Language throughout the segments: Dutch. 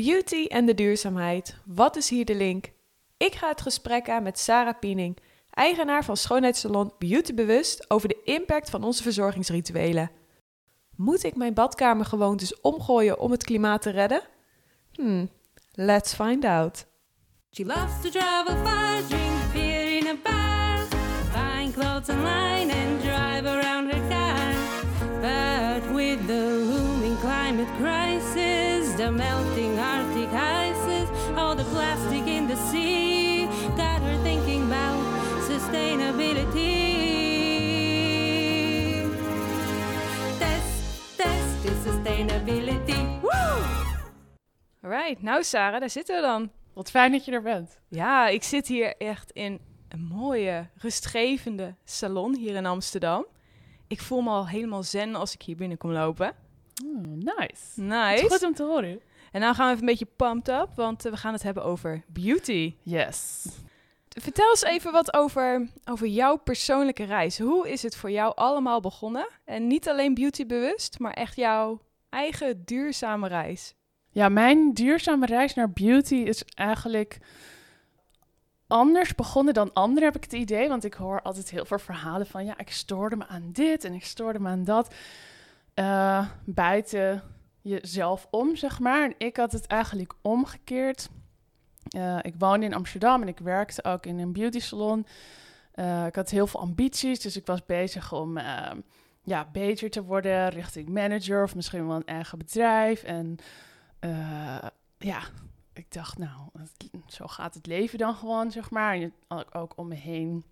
Beauty en de duurzaamheid. Wat is hier de link? Ik ga het gesprek aan met Sarah Piening, eigenaar van schoonheidssalon Beauty Bewust, over de impact van onze verzorgingsrituelen. Moet ik mijn badkamergewoontes omgooien om het klimaat te redden? Hmm, let's find out. She loves to travel far, drink beer in a bar, buying clothes online and drive around her car. But with the looming climate crisis, the melting Arctic ices, all the plastic in the sea, got her thinking about sustainability. Test, test is sustainability. Woo! Alright, nou Sarah, daar zitten we dan. Wat fijn dat je er bent. Ja, ik zit hier echt in een mooie, rustgevende salon hier in Amsterdam. Ik voel me al helemaal zen als ik hier binnen kom lopen. Oh, nice. Nice. goed om te horen. En nou gaan we even een beetje pumped up, want eh, we gaan het hebben over beauty. Yes. Vertel eens even wat over, over jouw persoonlijke reis. Hoe is het voor jou allemaal begonnen? En niet alleen beautybewust, maar echt jouw eigen duurzame reis. Ja, mijn duurzame reis naar beauty is eigenlijk anders begonnen dan anderen, heb ik het idee. Want ik hoor altijd heel veel verhalen van... ja, ik stoorde me aan dit en ik stoorde me aan dat. Eh buiten jezelf om, zeg maar. Ik had het eigenlijk omgekeerd. Eh, ik woonde in Amsterdam en ik werkte ook in een beauty salon. Eh, ik had heel veel ambities, dus ik was bezig om... eh, ja, beter te worden richting manager of misschien wel een eigen bedrijf. En ja, ik dacht, nou, zo gaat het leven dan gewoon, zeg maar. En ook om me heen.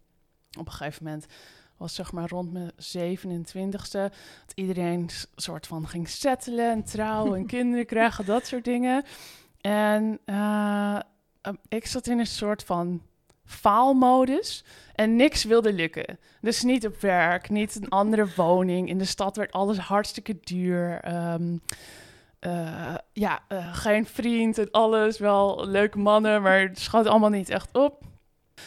Op een gegeven moment was zeg maar rond mijn 27ste... dat iedereen soort van ging settelen en trouwen en kinderen krijgen, dat soort dingen. En eh, eh, ik zat in een soort van faalmodus en niks wilde lukken. Dus niet op werk, niet een andere woning. In de stad werd alles hartstikke duur. Ehm, eh, ja, eh, geen vriend en alles. Wel leuke mannen, maar het schoot allemaal niet echt op.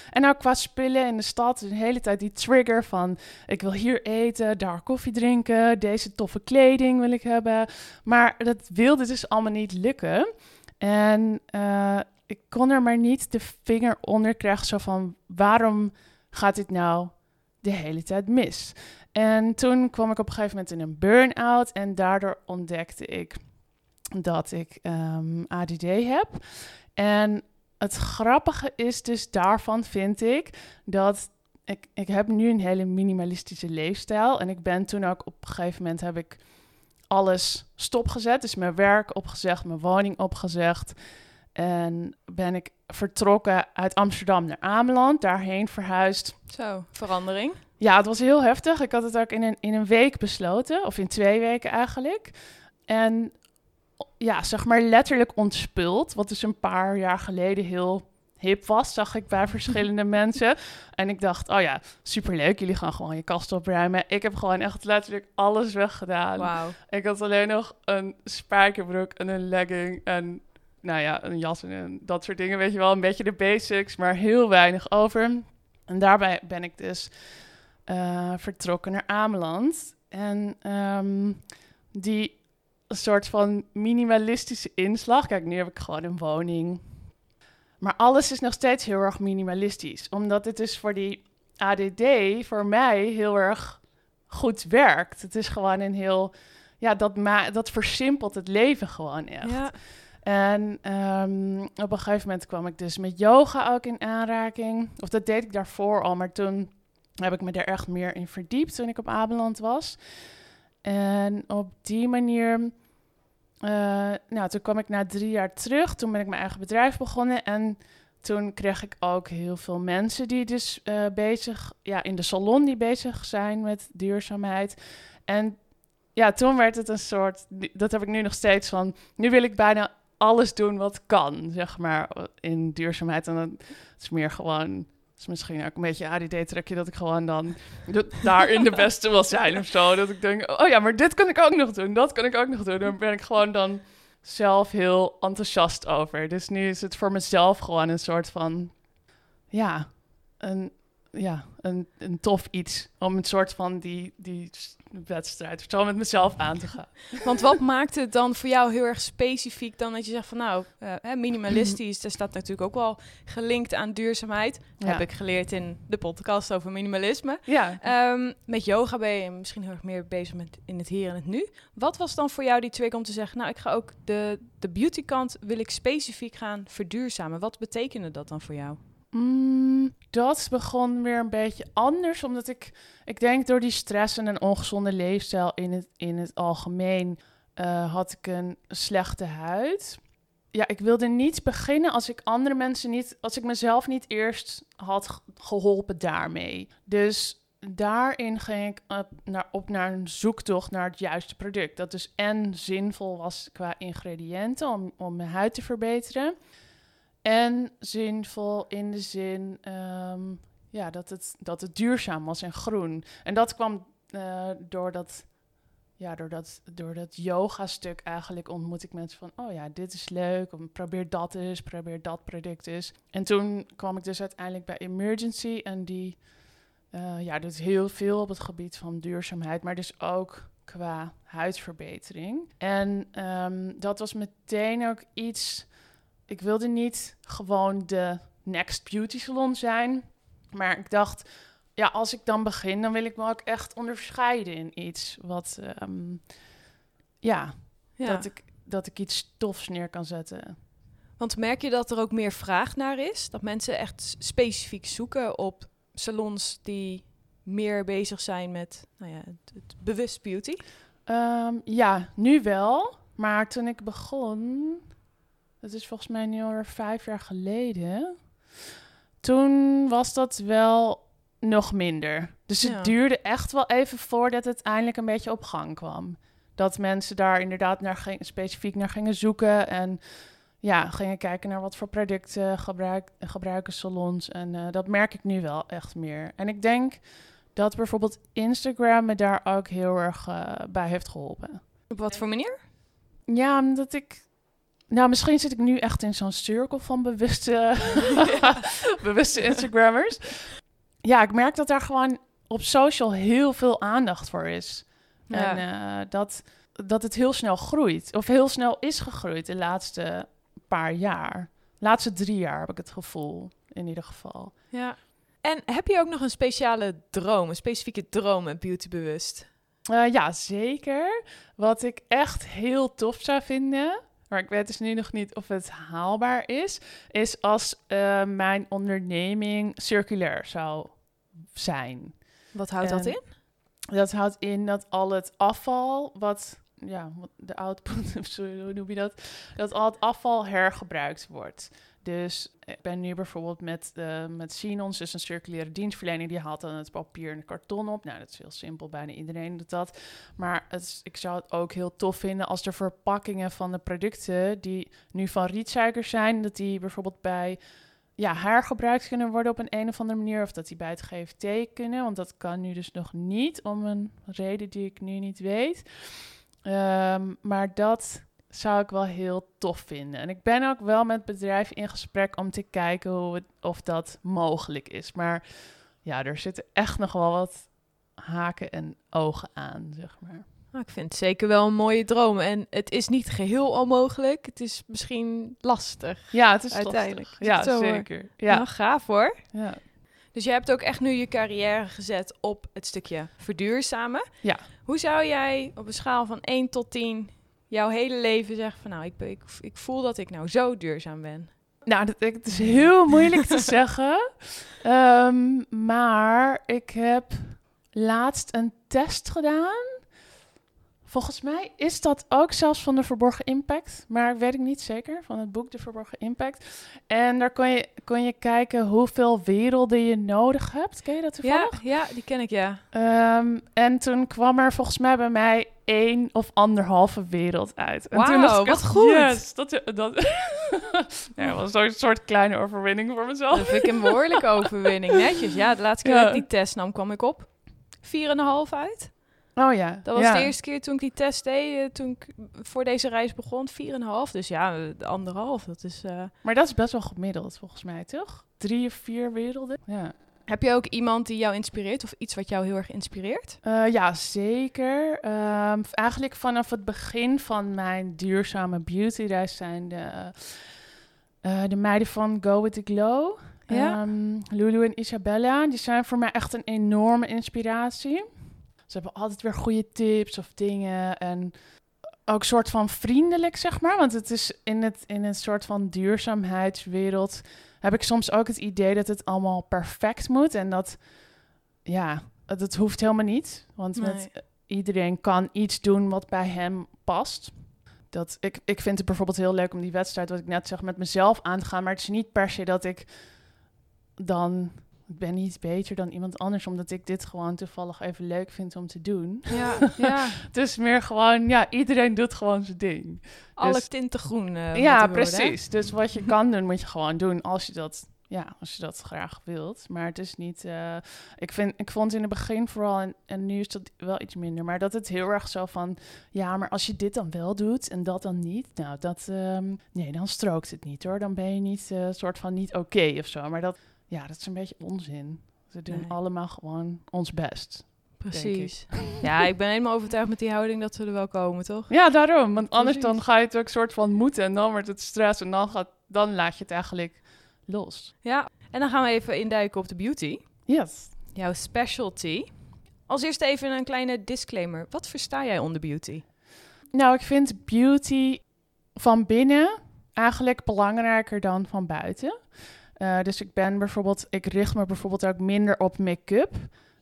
En nou qua spullen in de stad, de hele tijd die trigger van... ik wil hier eten, daar koffie drinken, deze toffe kleding wil ik hebben. Maar dat wilde dus allemaal niet lukken. En eh, ik kon er maar niet de vinger onder krijgen, zo van... waarom gaat dit nou de hele tijd mis? En toen kwam ik op een gegeven moment in een burn-out en daardoor ontdekte ik dat ik ehm, ADD heb. En het grappige is dus daarvan vind ik dat ik, ik heb nu een hele minimalistische leefstijl en ik ben toen ook op een gegeven moment heb ik alles stopgezet, dus mijn werk opgezegd, mijn woning opgezegd en ben ik vertrokken uit Amsterdam naar Ameland, daarheen verhuisd. Zo, verandering. Ja, het was heel heftig. Ik had het ook in een, in een week besloten, of in twee weken eigenlijk. En ja, zeg maar letterlijk ontspult, wat dus een paar jaar geleden heel hip was, zag ik bij verschillende mensen. En ik dacht, oh ja, superleuk, jullie gaan gewoon je kast opruimen. Ik heb gewoon echt letterlijk alles weggedaan. Ik had alleen nog een spijkerbroek en een legging en nou ja, een jas en dat soort dingen, weet je wel. Een beetje de basics, maar heel weinig over. En daarbij ben ik dus eh, vertrokken naar Ameland. En ehm, die soort van minimalistische inslag. Kijk, nu heb ik gewoon een woning. Maar alles is nog steeds heel erg minimalistisch. Omdat het dus voor die ADD voor mij heel erg goed werkt. Het is gewoon een heel... Ja, dat, ma dat versimpelt het leven gewoon echt. Ja. En ehm, op een gegeven moment kwam ik dus met yoga ook in aanraking. Of dat deed ik daarvoor al, maar toen heb ik me er echt meer in verdiept toen ik op Abeland was. En op die manier, eh, nou, toen kwam ik na drie jaar terug. Toen ben ik mijn eigen bedrijf begonnen en toen kreeg ik ook heel veel mensen die dus eh, bezig, ja, in de salon die bezig zijn met duurzaamheid. En ja, toen werd het een soort, dat heb ik nu nog steeds van, nu wil ik bijna alles doen wat kan, zeg maar, in duurzaamheid. En dan is meer gewoon, is misschien ook een beetje ADD-trekje, dat ik gewoon dan daarin de beste wil zijn of zo. Dat ik denk, oh ja, maar dit kan ik ook nog doen, dat kan ik ook nog doen. Daar ben ik gewoon dan zelf heel enthousiast over. Dus nu is het voor mezelf gewoon een soort van, ja, een ja, een, een tof iets. Om een soort van die, die wedstrijd of zo met mezelf aan te gaan. Want wat maakt het dan voor jou heel erg specifiek dan dat je zegt van nou, eh, minimalistisch, daar staat natuurlijk ook wel gelinkt aan duurzaamheid. Ja. Heb ik geleerd in de podcast over minimalisme. Ja, Ehm, met yoga ben je misschien heel erg meer bezig met in het hier en het nu. Wat was dan voor jou die trick om te zeggen, nou ik ga ook de, de beautykant wil ik specifiek gaan verduurzamen. Wat betekende dat dan voor jou? Mm, dat begon weer een beetje anders, omdat ik, ik denk door die stress en een ongezonde leefstijl in het, in het algemeen, eh, had ik een slechte huid. Ja, ik wilde niet beginnen als ik andere mensen niet, als ik mezelf niet eerst had ge- geholpen daarmee. Dus daarin ging ik op naar, op naar een zoektocht naar het juiste product. Dat dus en zinvol was qua ingrediënten om, om mijn huid te verbeteren. En zinvol in de zin ehm, ja, dat, het, dat het duurzaam was en groen. En dat kwam eh, door dat, ja, door dat, door dat yoga-stuk eigenlijk ontmoet ik mensen van... oh ja, dit is leuk, probeer dat eens, probeer dat product eens. En toen kwam ik dus uiteindelijk bij Emergency en die eh, ja, doet heel veel op het gebied van duurzaamheid... maar dus ook qua huidverbetering. En ehm, dat was meteen ook iets ik wilde niet gewoon de next beauty salon zijn. Maar ik dacht, ja, als ik dan begin, dan wil ik me ook echt onderscheiden in iets. Wat, ehm, ja, Dat, ik, dat ik iets tofs neer kan zetten. Want merk je dat er ook meer vraag naar is? Dat mensen echt specifiek zoeken op salons die meer bezig zijn met nou ja, het, het bewust beauty? Ehm, ja, nu wel. Maar toen ik begon, dat is volgens mij nu alweer vijf jaar geleden. Toen was dat wel nog minder. Dus het Ja. duurde echt wel even voordat het eindelijk een beetje op gang kwam. Dat mensen daar inderdaad naar ging, specifiek naar gingen zoeken. En ja, gingen kijken naar wat voor producten gebruik, gebruiken salons. En eh, dat merk ik nu wel echt meer. En ik denk dat bijvoorbeeld Instagram me daar ook heel erg eh, bij heeft geholpen. Op wat voor manier? Ja, omdat ik. Nou, misschien zit ik nu echt in zo'n cirkel van bewuste, bewuste Instagrammers. Ja, ik merk dat daar gewoon op social heel veel aandacht voor is. En eh, dat, dat het heel snel groeit. Of heel snel is gegroeid de laatste paar jaar. laatste drie jaar heb ik het gevoel, in ieder geval. ja. En heb je ook nog een speciale droom, een specifieke droom met beautybewust? Eh, ja, zeker. Wat ik echt heel tof zou vinden, maar ik weet dus nu nog niet of het haalbaar is, is als eh, mijn onderneming circulair zou zijn. Wat houdt dat in? Dat houdt in dat al het afval, wat, ja, de output, of zo, hoe noem je dat? Dat al het afval hergebruikt wordt. Dus ik ben nu bijvoorbeeld met, eh met Sinons, dus een circulaire dienstverlening, die haalt dan het papier en het karton op. Nou, dat is heel simpel, bijna iedereen doet dat. Maar het ik zou het ook heel tof vinden als de verpakkingen van de producten die nu van rietsuiker zijn, dat die bijvoorbeeld bij ja, hergebruikt kunnen worden op een, een of andere manier. Of dat die bij het GFT kunnen. Want dat kan nu dus nog niet, om een reden die ik nu niet weet. Ehm, maar dat zou ik wel heel tof vinden. En ik ben ook wel met bedrijven in gesprek om te kijken hoe het, of dat mogelijk is. Maar ja, er zitten echt nog wel wat haken en ogen aan, zeg maar. Nou, ik vind het zeker wel een mooie droom. En het is niet geheel onmogelijk. Het is misschien lastig. Ja, het is Uiteindelijk, lastig. Ja, zo zeker. Ja, Nou, gaaf hoor. ja. Dus je hebt ook echt nu je carrière gezet op het stukje verduurzamen. Ja. Hoe zou jij op een schaal van 1 tot 10 jouw hele leven zeggen van nou, ik, ik, ik voel dat ik nou zo duurzaam ben? Nou, dat, het is heel moeilijk te zeggen. Ehm, maar ik heb laatst een test gedaan. Volgens mij is dat ook zelfs van de Verborgen Impact. Maar weet ik niet zeker. Van het boek De Verborgen Impact. En daar kon je, kon je kijken hoeveel werelden je nodig hebt. Ken je dat toevallig? Ja, ja, die ken ik ja. Ehm, en toen kwam er volgens mij bij mij één of anderhalve wereld uit. En toen Wauw, dacht ik wat goed. Yes, dat, dat was zo'n soort kleine overwinning voor mezelf. Dat vind ik een behoorlijke overwinning. Netjes. Ja, de laatste keer Ja. dat ik die test nam, kwam ik op 4,5 uit. Oh ja. Dat was ja. de eerste keer toen ik die test deed, eh, toen ik voor deze reis begon, 4,5. Dus ja, eh, de anderhalf, dat is... eh, Maar dat is best wel gemiddeld volgens mij, toch? Drie of vier werelden. Ja. Heb je ook iemand die jou inspireert of iets wat jou heel erg inspireert? Eh, ja, zeker. Ehm, eigenlijk vanaf het begin van mijn duurzame beautyreis zijn de, de meiden van Go With The Glow. Ja. Ehm, Lulu en Isabella, die zijn voor mij echt een enorme inspiratie. Ze hebben altijd weer goede tips of dingen en ook soort van vriendelijk, zeg maar. Want het is in het, in een soort van duurzaamheidswereld heb ik soms ook het idee dat het allemaal perfect moet. En dat, ja, dat hoeft helemaal niet. Want Nee. met, iedereen kan iets doen wat bij hem past. Dat, ik, ik vind het bijvoorbeeld heel leuk om die wedstrijd, wat ik net zeg, met mezelf aan te gaan. Maar het is niet per se dat ik dan... Ik ben niet beter dan iemand anders, omdat ik dit gewoon toevallig even leuk vind om te doen. Ja, ja. Is meer gewoon, ja, iedereen doet gewoon zijn ding. alle Dus- tinten groen. eh, ja, worden, precies. Dus wat je kan doen, moet je gewoon doen als je dat, ja, als je dat graag wilt. Maar het is niet. eh, ik, vind, ik vond in het begin vooral, en, en nu is dat wel iets minder, maar dat het heel erg zo van, ja, maar als je dit dan wel doet en dat dan niet, nou, dat, ehm, nee, dan strookt het niet hoor. Dan ben je niet, eh soort van niet oké of zo. Maar dat, ja, dat is een beetje onzin. We doen Nee. allemaal gewoon ons best. Precies. Ja, ik ben helemaal overtuigd met die houding dat we er wel komen, toch? Ja, daarom. Want anders dan ga je het ook soort van moeten en dan wordt het stress en dan, gaat, dan laat je het eigenlijk los. Ja. En dan gaan we even induiken op de beauty. Yes. Jouw specialty. Als eerste even een kleine disclaimer. Wat versta jij onder beauty? Nou, ik vind beauty van binnen eigenlijk belangrijker dan van buiten. Eh, dus ik ben bijvoorbeeld, ik richt me bijvoorbeeld ook minder op make-up.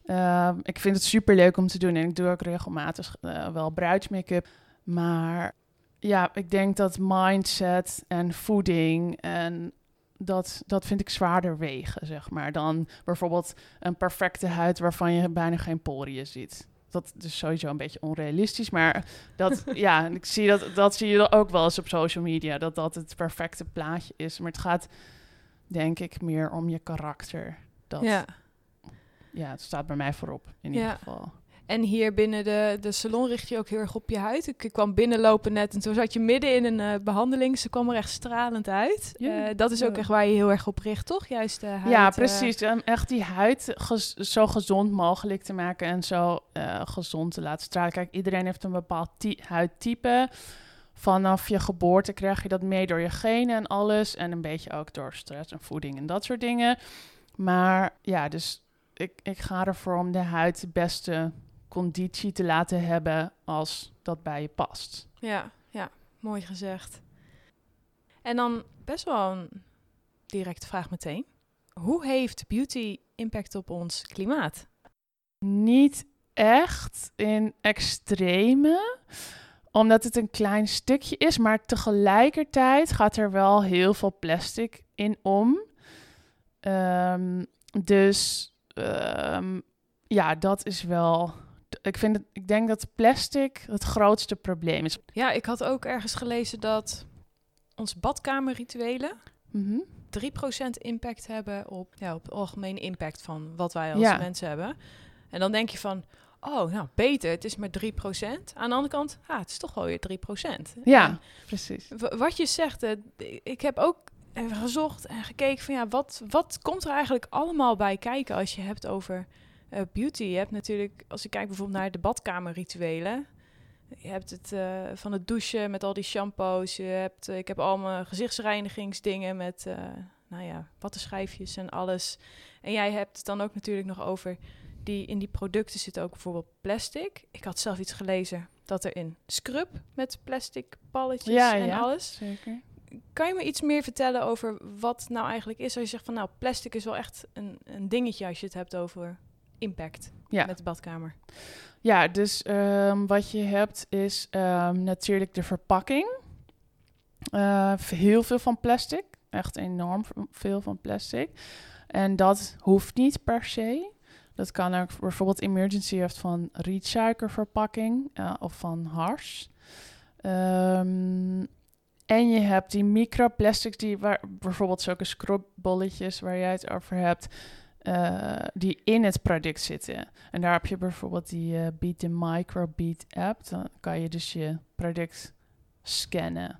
Eh, ik vind het super leuk om te doen en ik doe ook regelmatig eh, wel bruidsmake-up. Maar ja, ik denk dat mindset en voeding en dat, dat vind ik zwaarder wegen, zeg maar, dan bijvoorbeeld een perfecte huid waarvan je bijna geen poriën ziet. Dat is sowieso een beetje onrealistisch, maar dat, ja, ik zie dat, dat zie je ook wel eens op social media, dat dat het perfecte plaatje is. Maar het gaat, denk ik, meer om je karakter. Dat, ja. Ja. het staat bij mij voorop, in Ja. ieder geval. En hier binnen de, de salon richt je ook heel erg op je huid. Ik, ik kwam binnenlopen net en toen zat je midden in een eh, behandeling. Ze kwam er echt stralend uit. Ja. Eh, dat is ook Ja. echt waar je heel erg op richt, toch? Juist de huid. ja, eh, precies. Om echt die huid gez- zo gezond mogelijk te maken en zo gezond te laten stralen. Kijk, iedereen heeft een bepaald ty- huidtype. Vanaf je geboorte krijg je dat mee door je genen en alles. En een beetje ook door stress en voeding en dat soort dingen. Maar ja, dus ik, ik ga ervoor om de huid de beste conditie te laten hebben als dat bij je past. Ja, ja, mooi gezegd. En dan best wel een directe vraag meteen. Hoe heeft beauty impact op ons klimaat? Niet echt in extreme, omdat het een klein stukje is, maar tegelijkertijd gaat er wel heel veel plastic in om. Ehm, dus ehm, ja, dat is wel. Ik, vind het, ik denk dat plastic het grootste probleem is. Ja, ik had ook ergens gelezen dat onze badkamerrituelen Mhm. 3% impact hebben op, ja, op de algemene impact van wat wij als Ja. mensen hebben. En dan denk je van, oh, nou beter, het is maar 3%. Aan de andere kant, ah, het is toch wel weer 3%. Ja, En precies. wat je zegt, eh, ik heb ook even gezocht en gekeken van, ja, wat, wat komt er eigenlijk allemaal bij kijken als je hebt over eh, beauty? Je hebt natuurlijk, als ik kijk bijvoorbeeld naar de badkamerrituelen... Je hebt het eh, van het douchen met al die shampoos. Je hebt, eh, ik heb al mijn gezichtsreinigingsdingen met, eh, nou ja, wattenschijfjes en alles. En jij hebt het dan ook natuurlijk nog over die in die producten zit ook bijvoorbeeld plastic. Ik had zelf iets gelezen dat er in scrub met plastic balletjes Ja, en ja. alles. Zeker. Kan je me iets meer vertellen over wat nou eigenlijk is? Als je zegt van nou, plastic is wel echt een, een dingetje als je het hebt over impact Ja. met de badkamer. Ja, dus ehm, wat je hebt is ehm, natuurlijk de verpakking. Eh, heel veel van plastic. Echt enorm veel van plastic. En dat hoeft niet per se. Dat kan ook bijvoorbeeld emergency heeft van rietsuikerverpakking eh, of van hars. Ehm, en je hebt die microplastics die waar bijvoorbeeld zulke scrubbolletjes waar jij het over hebt, eh, die in het product zitten. En daar heb je bijvoorbeeld die eh Beat the Microbeat app. Dan kan je dus je product scannen.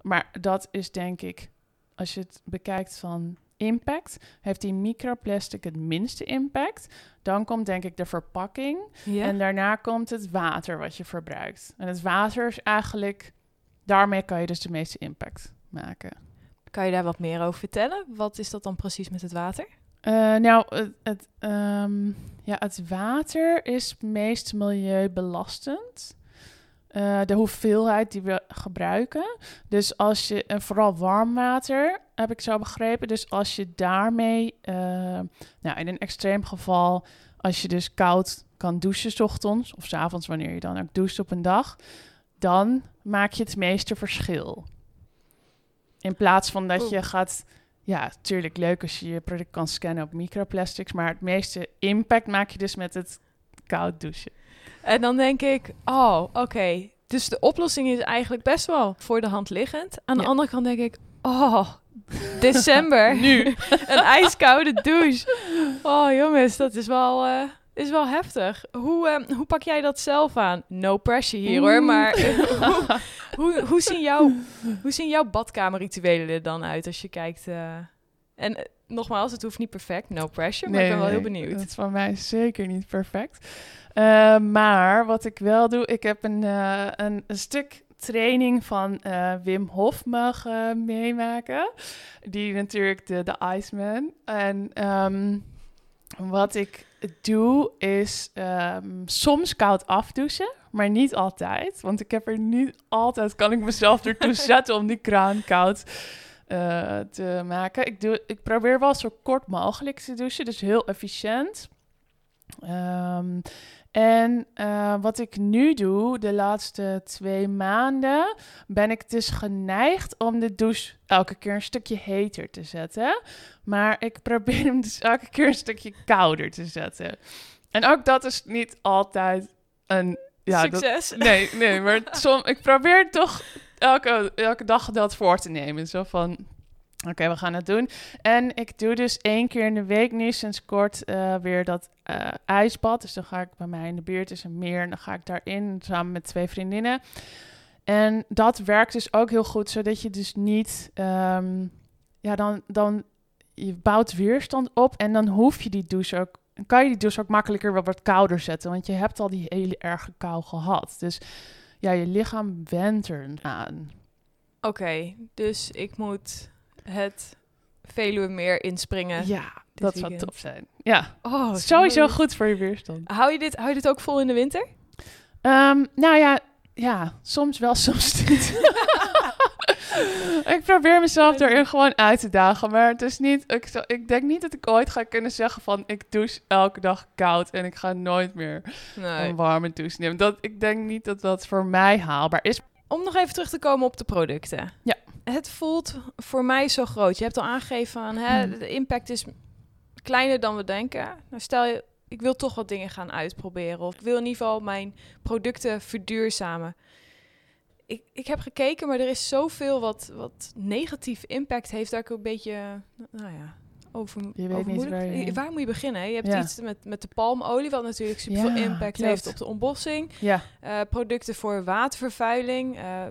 Maar dat is denk ik, als je het bekijkt van impact heeft die microplastic het minste impact. Dan komt denk ik de verpakking. En daarna komt het water wat je verbruikt. En het water is eigenlijk, daarmee kan je dus de meeste impact maken. Kan je daar wat meer over vertellen? Wat is dat dan precies met het water? Eh, nou, het, het, ehm, ja, het water is meest milieubelastend. Eh, de hoeveelheid die we gebruiken. Dus als je, en vooral warm water, heb ik zo begrepen. Dus als je daarmee, eh, nou in een extreem geval, als je dus koud kan douchen 's ochtends of 's avonds wanneer je dan ook doucht op een dag, dan maak je het meeste verschil. In plaats van dat je gaat, ja, natuurlijk leuk als je je product kan scannen op microplastics, maar het meeste impact maak je dus met het koud douchen. En dan denk ik, oh, oké. Dus de oplossing is eigenlijk best wel voor de hand liggend. Aan de Ja. andere kant denk ik, oh, december. Nu. een ijskoude douche. Oh jongens, dat is wel, eh, is wel heftig. Hoe, eh, hoe pak jij dat zelf aan? No pressure hier hoor, maar hoe, hoe, hoe, zien jouw, hoe zien jouw badkamerrituelen er dan uit als je kijkt? eh, en eh, nogmaals, het hoeft niet perfect, no pressure, maar ik ben wel heel benieuwd. Het is van mij zeker niet perfect. Eh, maar wat ik wel doe, ik heb een, eh, een, een stuk training van eh, Wim Hof mogen meemaken. Die natuurlijk de, de Iceman. En ehm, wat ik doe is ehm, soms koud afdouchen, maar niet altijd. Want ik heb er niet altijd, kan ik mezelf ertoe zetten om die kraan koud te maken. Ik, doe, ik probeer wel zo kort mogelijk te douchen, dus heel efficiënt. Ehm, en eh, wat ik nu doe, de laatste twee maanden, ben ik dus geneigd om de douche elke keer een stukje heter te zetten. Maar ik probeer hem dus elke keer een stukje kouder te zetten. En ook dat is niet altijd een... Ja, dat, Succes. Nee, nee, maar som, ik probeer toch elke, elke dag dat voor te nemen. Zo van, oké, we gaan het doen. En ik doe dus één keer in de week nu sinds kort eh, weer dat eh, ijsbad. Dus dan ga ik bij mij in de buurt, is een meer, en dan ga ik daarin samen met twee vriendinnen. En dat werkt dus ook heel goed, zodat je dus niet, ehm, ja, dan, dan je bouwt weerstand op en dan hoef je die douche ook dan kan je die douche ook makkelijker wel wat kouder zetten. Want je hebt al die hele erge kou gehad. Dus ja, je lichaam went er aan. Oké, dus ik moet het Veluwe meer inspringen. Ja, dat zou top zijn. Ja, Oh, sowieso goed voor je weerstand. Hou je, dit, hou je dit ook vol in de winter? Ehm, nou ja, ja, soms wel, soms niet. ik probeer mezelf erin gewoon uit te dagen. Maar het is niet, ik, ik denk niet dat ik ooit ga kunnen zeggen van... ik douche elke dag koud en ik ga nooit meer Nee. een warme douche nemen. Dat, ik denk niet dat dat voor mij haalbaar is. Om nog even terug te komen op de producten. Ja. Het voelt voor mij zo groot. Je hebt al aangegeven aan hè, Hmm. de impact is kleiner dan we denken. Nou, stel je, ik wil toch wat dingen gaan uitproberen. Of ik wil in ieder geval mijn producten verduurzamen. Ik, ik heb gekeken, maar er is zoveel wat, wat negatief impact heeft. Dat ik een beetje, nou ja, over. Je weet niet waar je- Waar moet je beginnen? hè? Je hebt Ja. iets met, met de palmolie, wat natuurlijk super veel Ja, impact klopt. heeft op de ontbossing. Ja, Eh, producten voor watervervuiling. eh,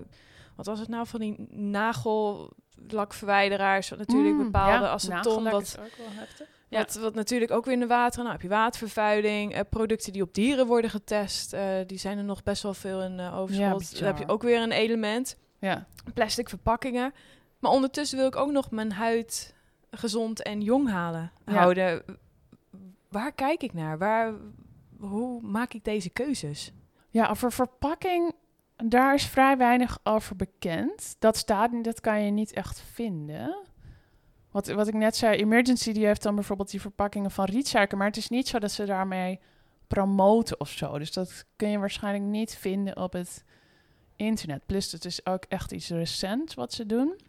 wat was het nou van die nagellakverwijderaars? Wat natuurlijk Mm, bepaalde ja, aceton. Wat, is ook wel heftig. Ja. wat, wat natuurlijk ook weer in de water. Nou heb je watervervuiling. eh, producten die op dieren worden getest. eh, die zijn er nog best wel veel in eh overschot. Dan heb je ook weer een element. Ja. Plastic verpakkingen. Maar ondertussen wil ik ook nog mijn huid gezond en jong halen, houden. Waar kijk ik naar? Waar, hoe maak ik deze keuzes? Ja, over verpakking, daar is vrij weinig over bekend. Dat staat dat kan je niet echt vinden. Wat, wat ik net zei, Emergency die heeft dan bijvoorbeeld die verpakkingen van rietsuiker, maar het is niet zo dat ze daarmee promoten of zo. Dus dat kun je waarschijnlijk niet vinden op het internet. Plus, het is ook echt iets recent wat ze doen.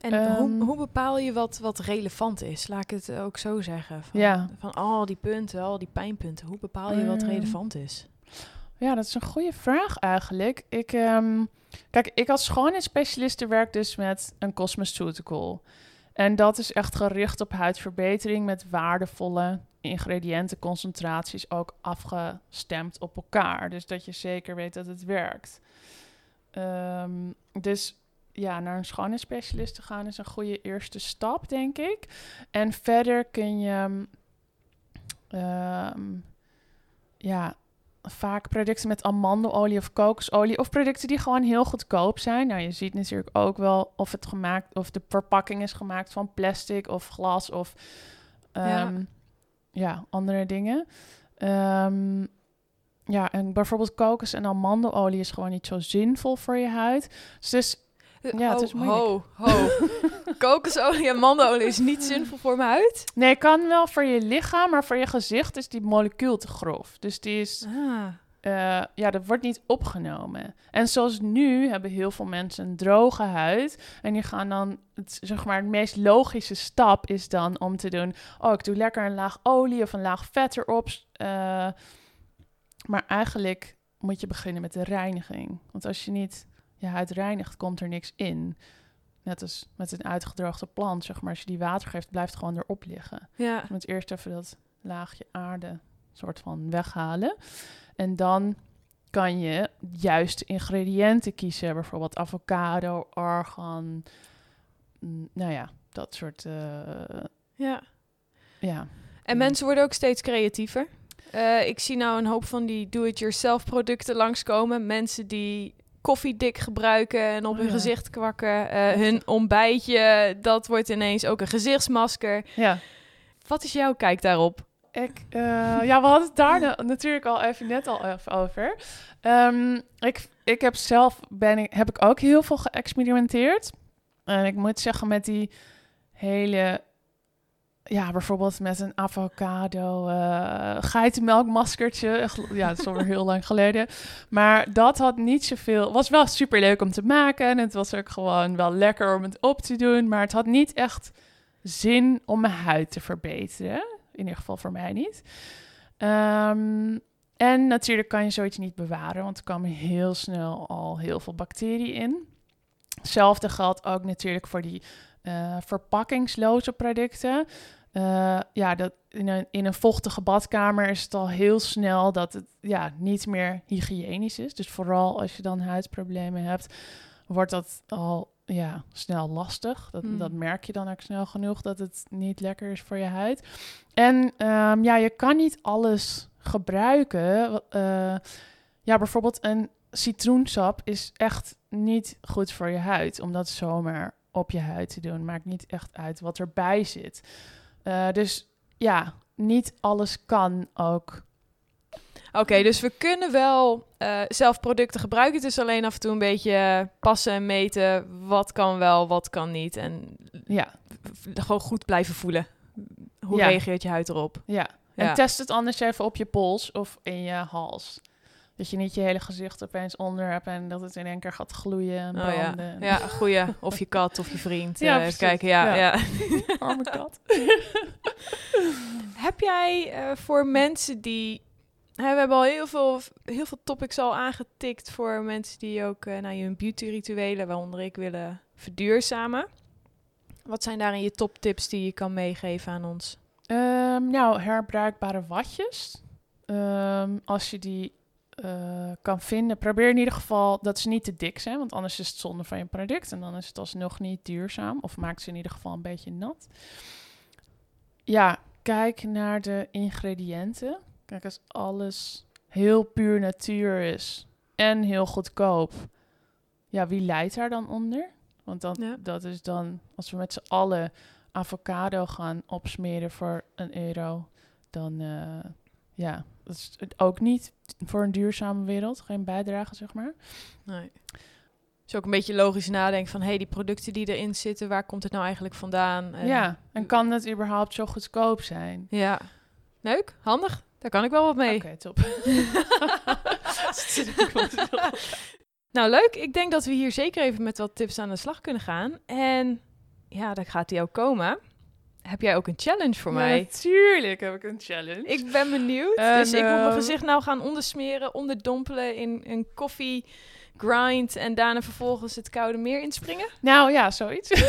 En Ehm. hoe, hoe bepaal je wat, wat relevant is? Laat ik het ook zo zeggen. Van, Ja. van al die punten, al die pijnpunten. Hoe bepaal je wat Ehm. relevant is? Ja, dat is een goede vraag eigenlijk. Ik, ehm, kijk, ik als schoonheidsspecialiste werk dus met een cosmeceutical. En dat is echt gericht op huidverbetering met waardevolle ingrediëntenconcentraties ook afgestemd op elkaar. Dus dat je zeker weet dat het werkt. Ehm, dus ja, naar een schoonheidsspecialist te gaan is een goede eerste stap, denk ik. En verder kun je ehm, ja, vaak producten met amandelolie of kokosolie of producten die gewoon heel goedkoop zijn. Nou, je ziet natuurlijk ook wel of het gemaakt of de verpakking is gemaakt van plastic of glas of Ja. ehm, ja, andere dingen. Ehm, ja, en bijvoorbeeld kokos en amandelolie is gewoon niet zo zinvol voor je huid. Dus Ja, het is moeilijk. Ho, ho. Kokosolie en mandenolie is niet zinvol voor mijn huid? Nee, kan wel voor je lichaam, maar voor je gezicht is die molecuul te grof. Dus die is, Ah. eh, ja, dat wordt niet opgenomen. En zoals nu hebben heel veel mensen een droge huid. En die gaan dan, het, zeg maar, de meest logische stap is dan om te doen... Oh, ik doe lekker een laag olie of een laag vet erop. eh, maar eigenlijk moet je beginnen met de reiniging. Want als je niet je huid reinigt, komt er niks in. Net als met een uitgedroogde plant, zeg maar. Als je die water geeft, blijft het gewoon erop liggen. Ja. Je moet eerst even dat laagje aarde soort van weghalen. En dan kan je juist ingrediënten kiezen. Bijvoorbeeld avocado, argan. mm, Nou ja, dat soort... eh, ja. ja. En mensen worden ook steeds creatiever. Eh, ik zie nou een hoop van die do-it-yourself producten langskomen. Mensen die koffiedik gebruiken en op Oh hun ja. gezicht kwakken. Eh, hun ontbijtje, dat wordt ineens ook een gezichtsmasker. ja. Wat is jouw kijk daarop? Ik, eh, ja, we hadden het daar na- natuurlijk al even net al even over. Ehm, ik, ik heb zelf ben ik, heb ik ook heel veel geëxperimenteerd. En ik moet zeggen, met die hele, ja, bijvoorbeeld met een avocado eh geitenmelkmaskertje. Ja, dat is alweer heel lang geleden. Maar dat had niet zoveel. Was wel super leuk om te maken. En het was ook gewoon wel lekker om het op te doen. Maar het had niet echt zin om mijn huid te verbeteren. In ieder geval voor mij niet. Ehm, en natuurlijk kan je zoiets niet bewaren, want er komen heel snel al heel veel bacteriën in. Hetzelfde geldt ook natuurlijk voor die eh, verpakkingsloze producten. Eh, ja, dat in, een, in een vochtige badkamer is het al heel snel dat het ja, niet meer hygiënisch is. Dus vooral als je dan huidproblemen hebt, wordt dat al ja, snel lastig. Dat, Hmm. dat merk je dan ook snel genoeg dat het niet lekker is voor je huid. En ehm, ja, je kan niet alles gebruiken. eh, ja, bijvoorbeeld een citroensap is echt niet goed voor je huid. Om dat zomaar op je huid te doen. Maakt niet echt uit wat erbij zit. Eh, dus ja, niet alles kan ook. Oké, dus we kunnen wel eh, zelf producten gebruiken. Het is alleen af en toe een beetje passen en meten. Wat kan wel, wat kan niet. En Ja, gewoon goed blijven voelen. Hoe Ja. reageert je huid erop? ja. En Ja. test het anders even op je pols of in je hals. Dat je niet je hele gezicht opeens onder hebt en dat het in één keer gaat gloeien en Oh ja, branden. ja goeie. Of je kat of je vriend. Ja, precies. kijken, ja, Ja. ja. Arme kat. Heb jij eh, voor mensen die... hè, we hebben al heel veel, heel veel topics al aangetikt voor mensen die ook eh nou, hun beauty-rituelen, waaronder ik, willen verduurzamen. Wat zijn daarin je toptips die je kan meegeven aan ons? Ehm, nou, herbruikbare watjes. Ehm, als je die eh, kan vinden, probeer in ieder geval dat ze niet te dik zijn, want anders is het zonde van je product en dan is het alsnog niet duurzaam. Of maakt ze in ieder geval een beetje nat. Ja, kijk naar de ingrediënten. Kijk, als alles heel puur natuur is en heel goedkoop, ja, wie leidt daar dan onder? Want dan, Ja. dat is dan, als we met z'n allen avocado gaan opsmeren voor een euro, dan eh, ja, dat is ook niet voor een duurzame wereld. Geen bijdrage, zeg maar. Nee. Dus ook een beetje logisch nadenken van... hé, hey, die producten die erin zitten, waar komt het nou eigenlijk vandaan? En- ja, en kan het überhaupt zo goedkoop zijn? Ja. Leuk, handig. Daar kan ik wel wat mee. Oké, top. Nou, leuk. Ik denk dat we hier zeker even met wat tips aan de slag kunnen gaan. En ja, dan gaat die ook komen. Heb jij ook een challenge voor Ja, mij? Natuurlijk heb ik een challenge. Ik ben benieuwd. En, dus ik moet mijn ehm, gezicht nou gaan ondersmeren, onderdompelen in een koffie grind en daarna vervolgens het koude meer inspringen. Nou ja, zoiets.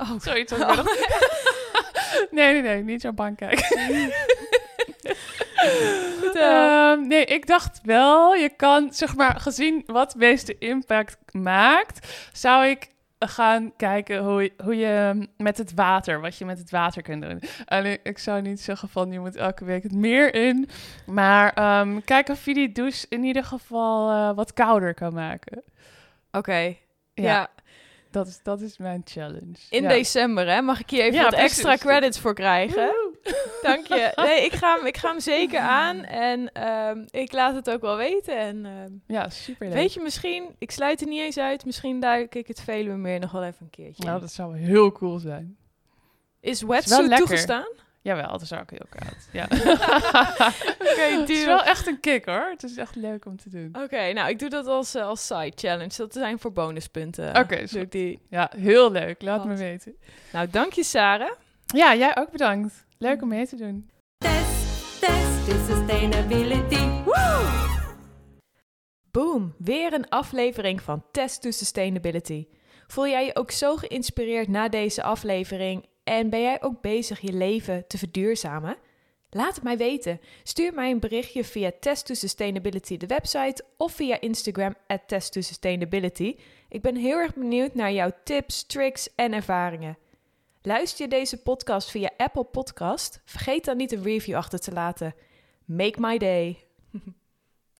Oh, zoiets. had ik bedacht. nee, nee, nee, niet zo bang kijken. Goed, eh. Ehm, nee, ik dacht wel, je kan, zeg maar, gezien wat meeste impact maakt, zou ik gaan kijken hoe, hoe je met het water, wat je met het water kunt doen. Alleen, ik zou niet zeggen van je moet elke week het meer in. Maar ehm, kijk of je die douche in ieder geval eh, wat kouder kan maken. Oké. Ja. Ja. Dat, is, dat is mijn challenge. In ja. december, hè? Mag ik hier even Ja, wat precies. extra credits voor krijgen? Dank je. Nee, ik ga hem, ik ga hem zeker aan. En ehm, ik laat het ook wel weten. En ehm, Ja, super weet je, misschien, ik sluit er niet eens uit. Misschien duik ik het Veluwe meer nog wel even een keertje. Nou, dat zou heel cool zijn. Is wetsuit toegestaan? Jawel, dat is ook heel koud. Ja. Oké, het is wel echt een kick hoor. Het is echt leuk om te doen. Oké, nou, ik doe dat als, eh, als side challenge. Dat zijn voor bonuspunten. Oké, is Doe ik goed. die. Ja, heel leuk. Laat me weten. Nou, dank je, Sarah. Ja, jij ook bedankt. Leuk om mee te doen. Test, test is sustainability. Woo! Boom, weer een aflevering van Test to Sustainability. Voel jij je ook zo geïnspireerd na deze aflevering en ben jij ook bezig je leven te verduurzamen? Laat het mij weten. Stuur mij een berichtje via Test to Sustainability, de website, of via Instagram at Test to Sustainability. Ik ben heel erg benieuwd naar jouw tips, tricks en ervaringen. Luister je deze podcast via Apple Podcast? Vergeet dan niet een review achter te laten. Make my day.